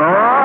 Oh!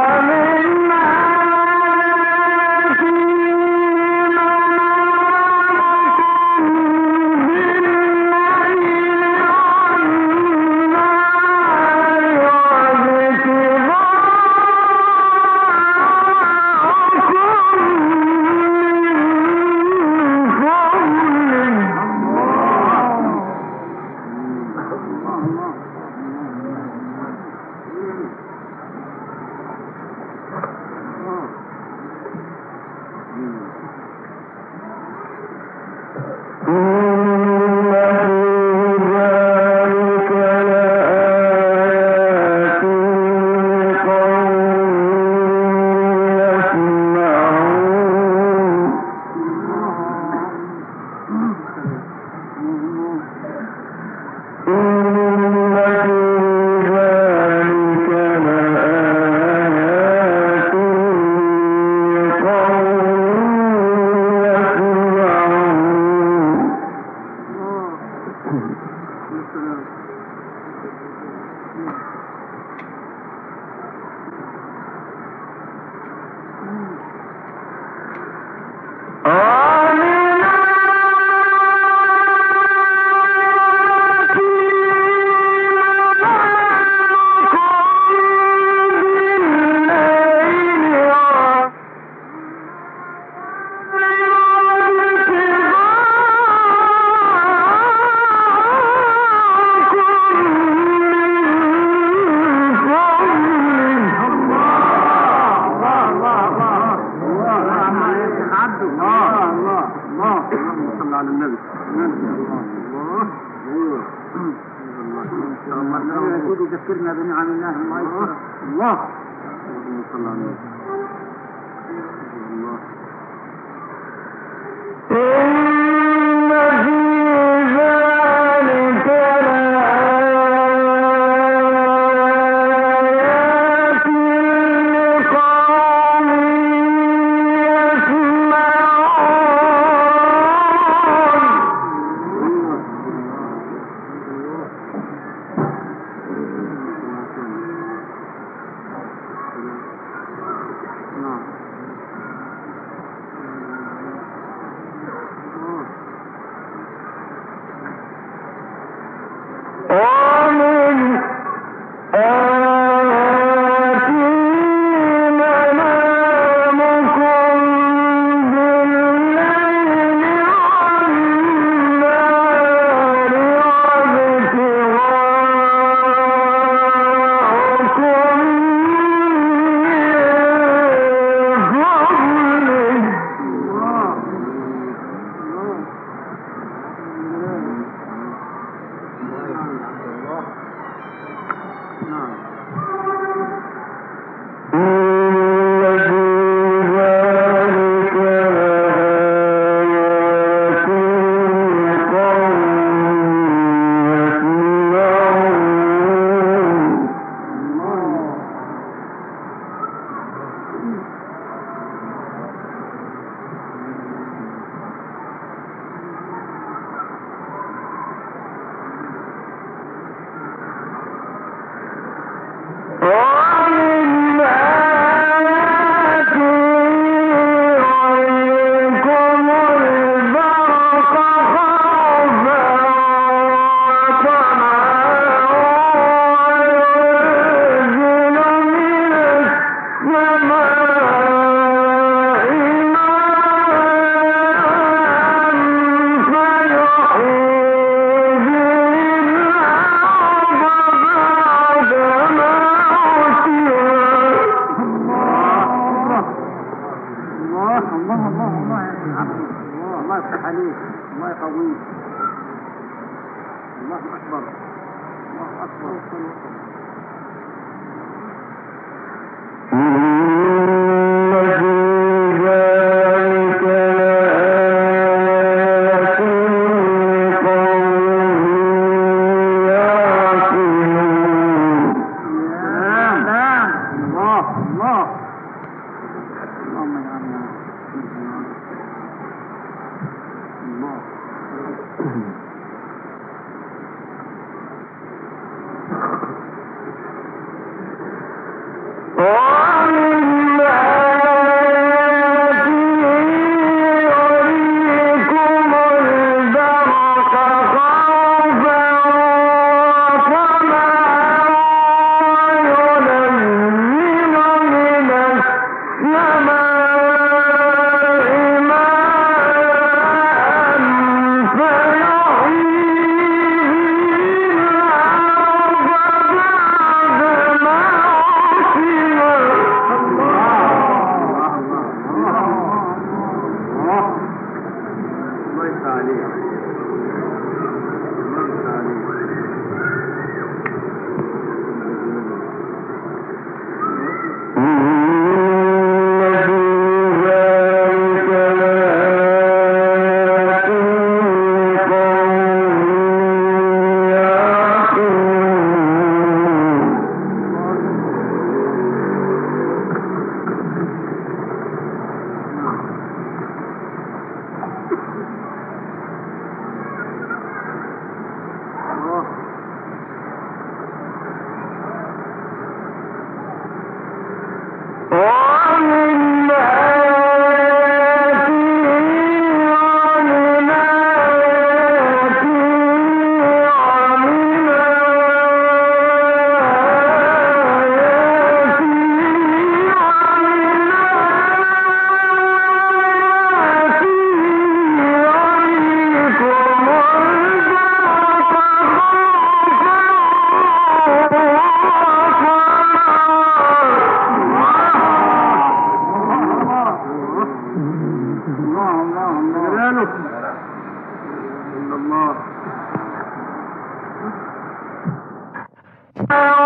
Oh.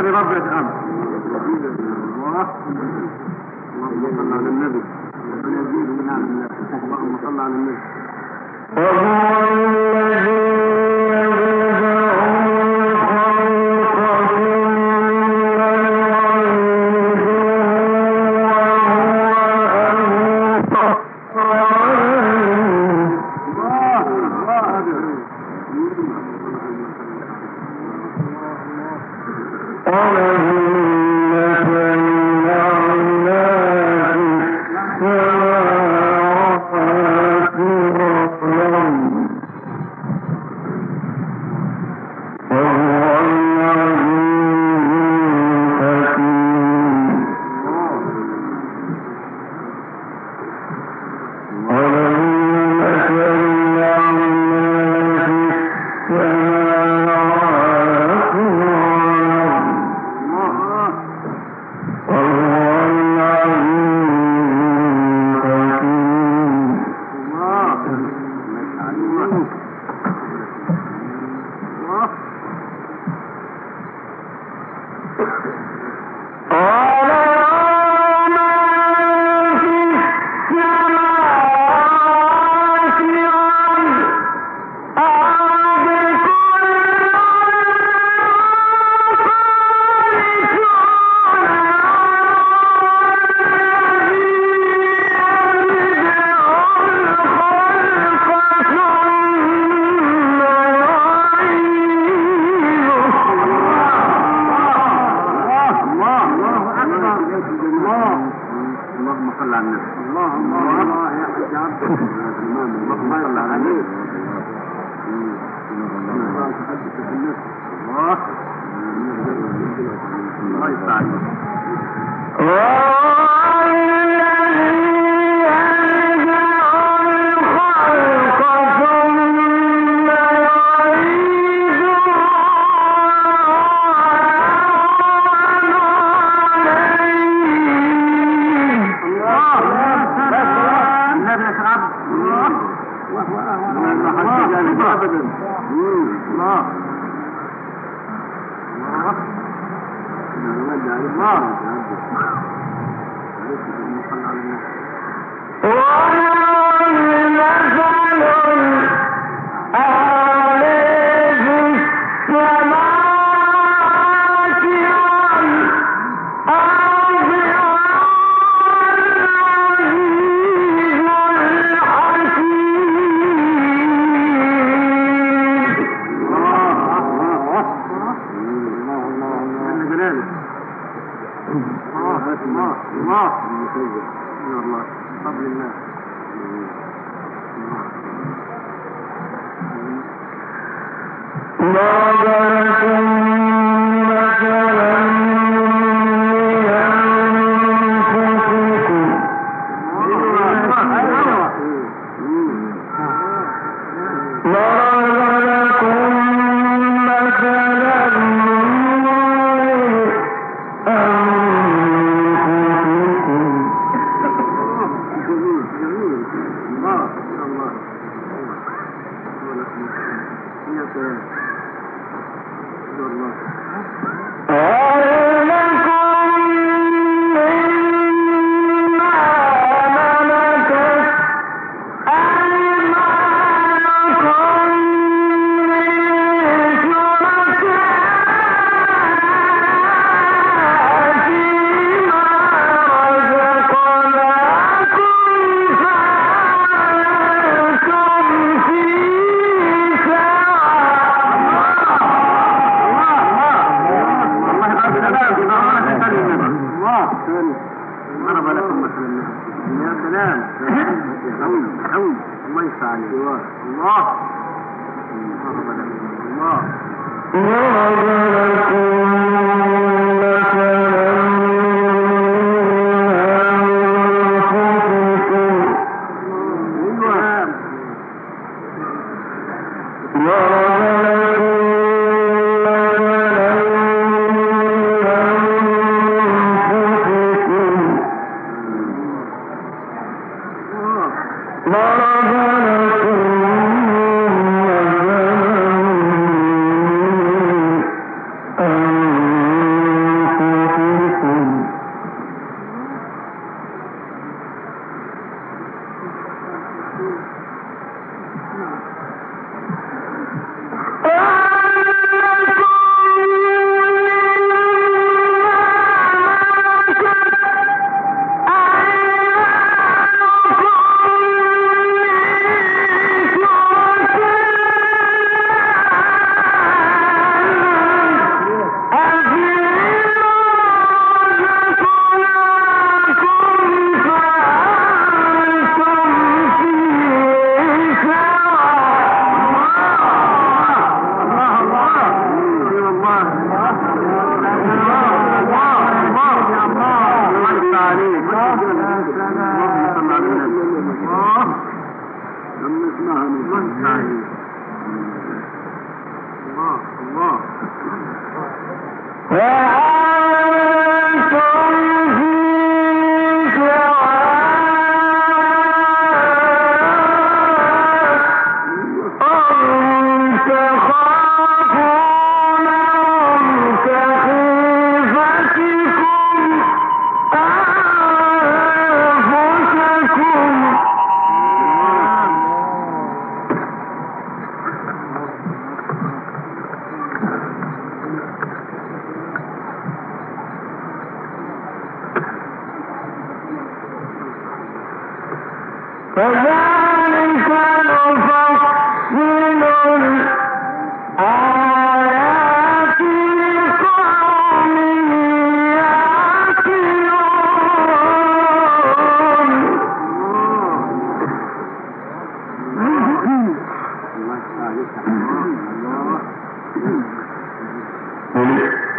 النبي بضربة قمر اللهم صل على النبي. ربنا يزيد اللهم صل على النبي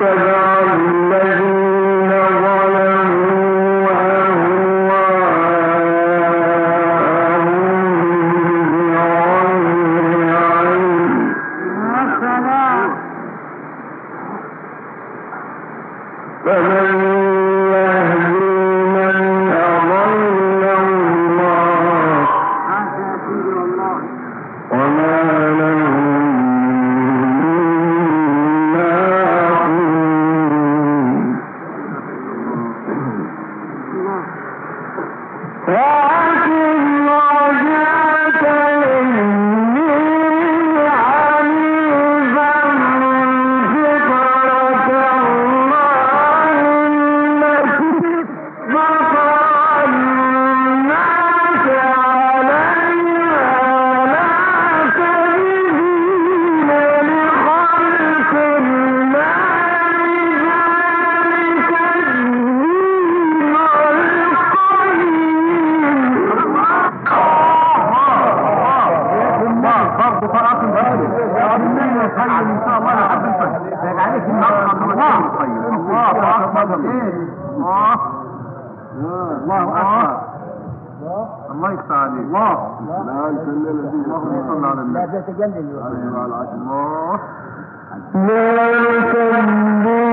اتبعوا الله أكبر الله يستعان الله لا يجلل الذي صلى الله عليه وسلم لا تتجلل الله لا تجلل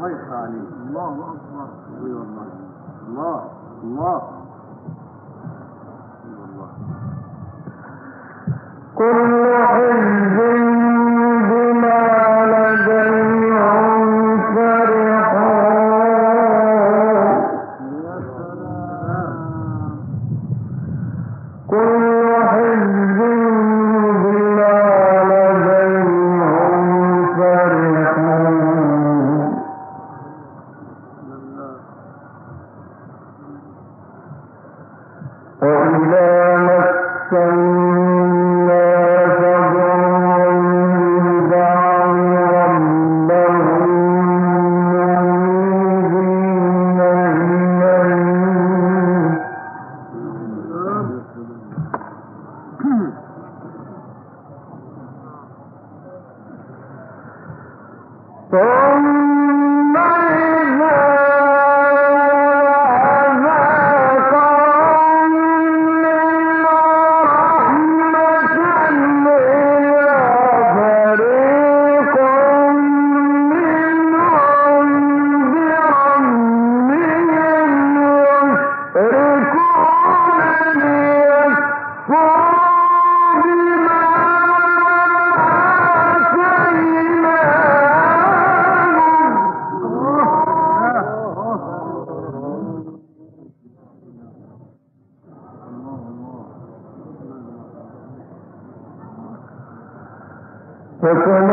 ما يخفى عليه الله أكبر. أي والله. الله. الله. كل حزب purple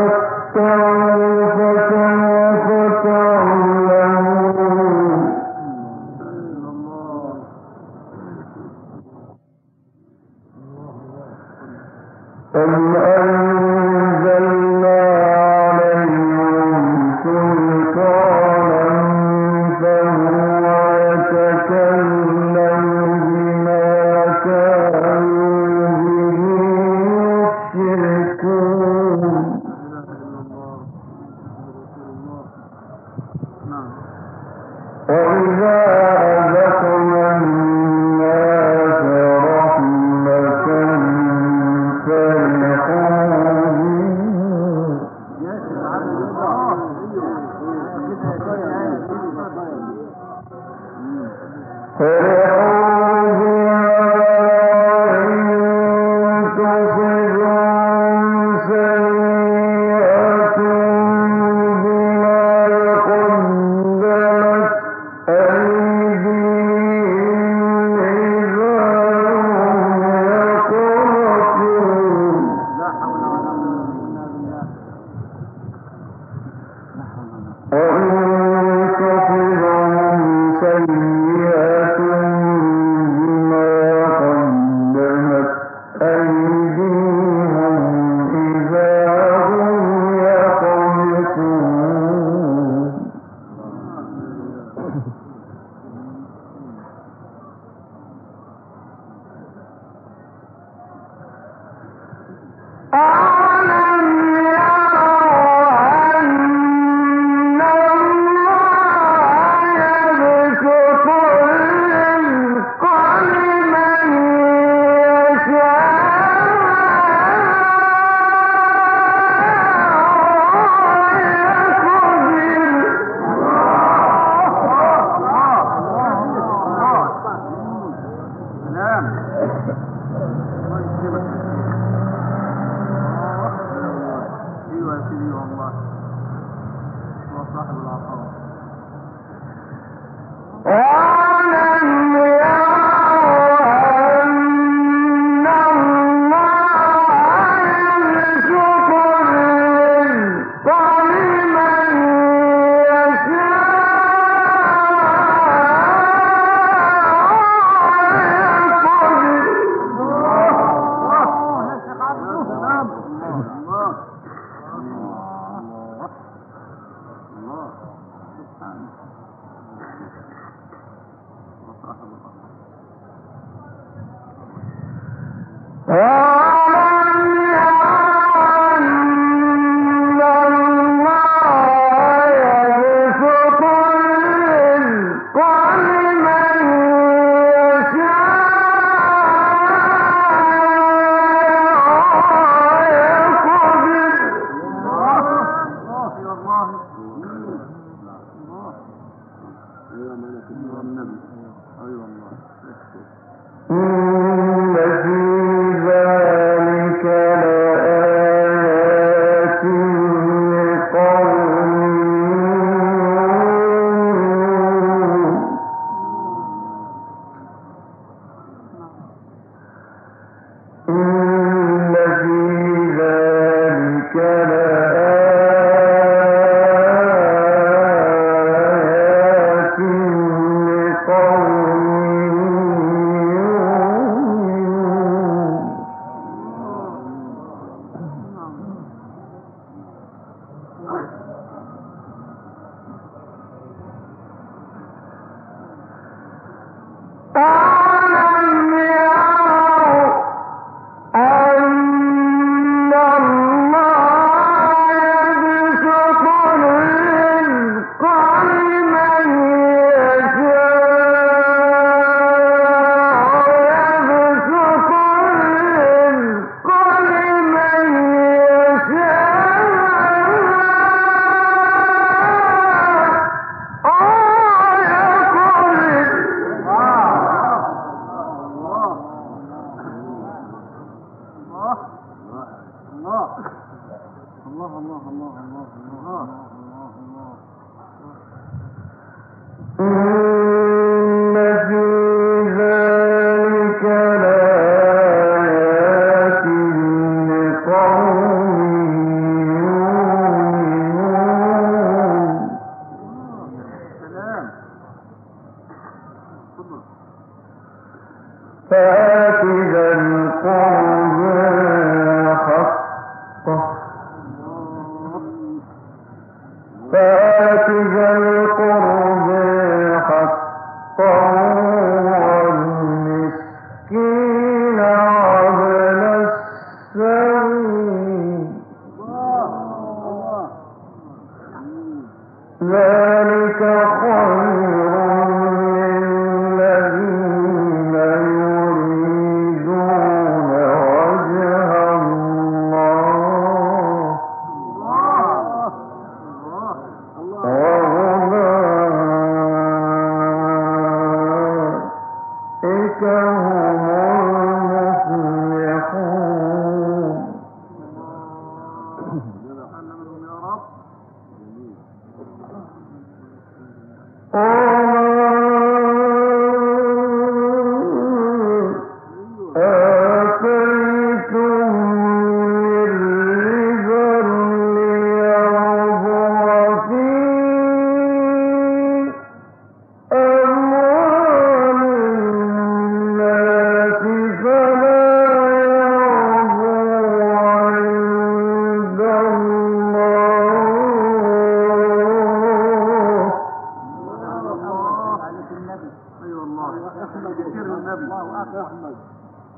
أيوه الله كثير النبي. الله أكبر. أحمد.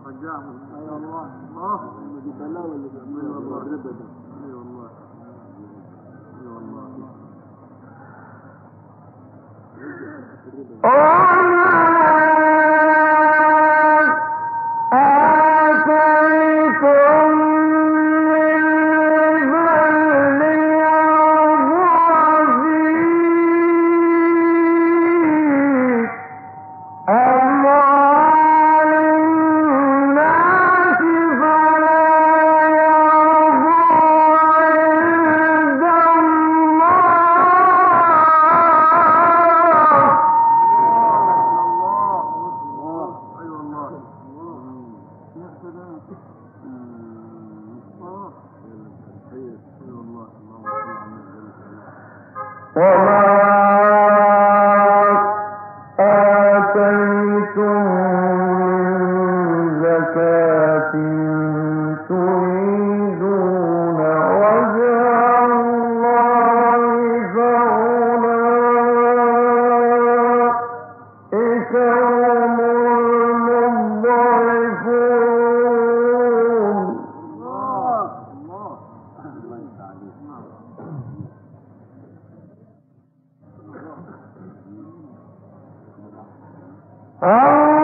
أيوه. الله. الله. اللي ده أيوه الله. أيوه الله. الله Ah!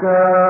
كانوا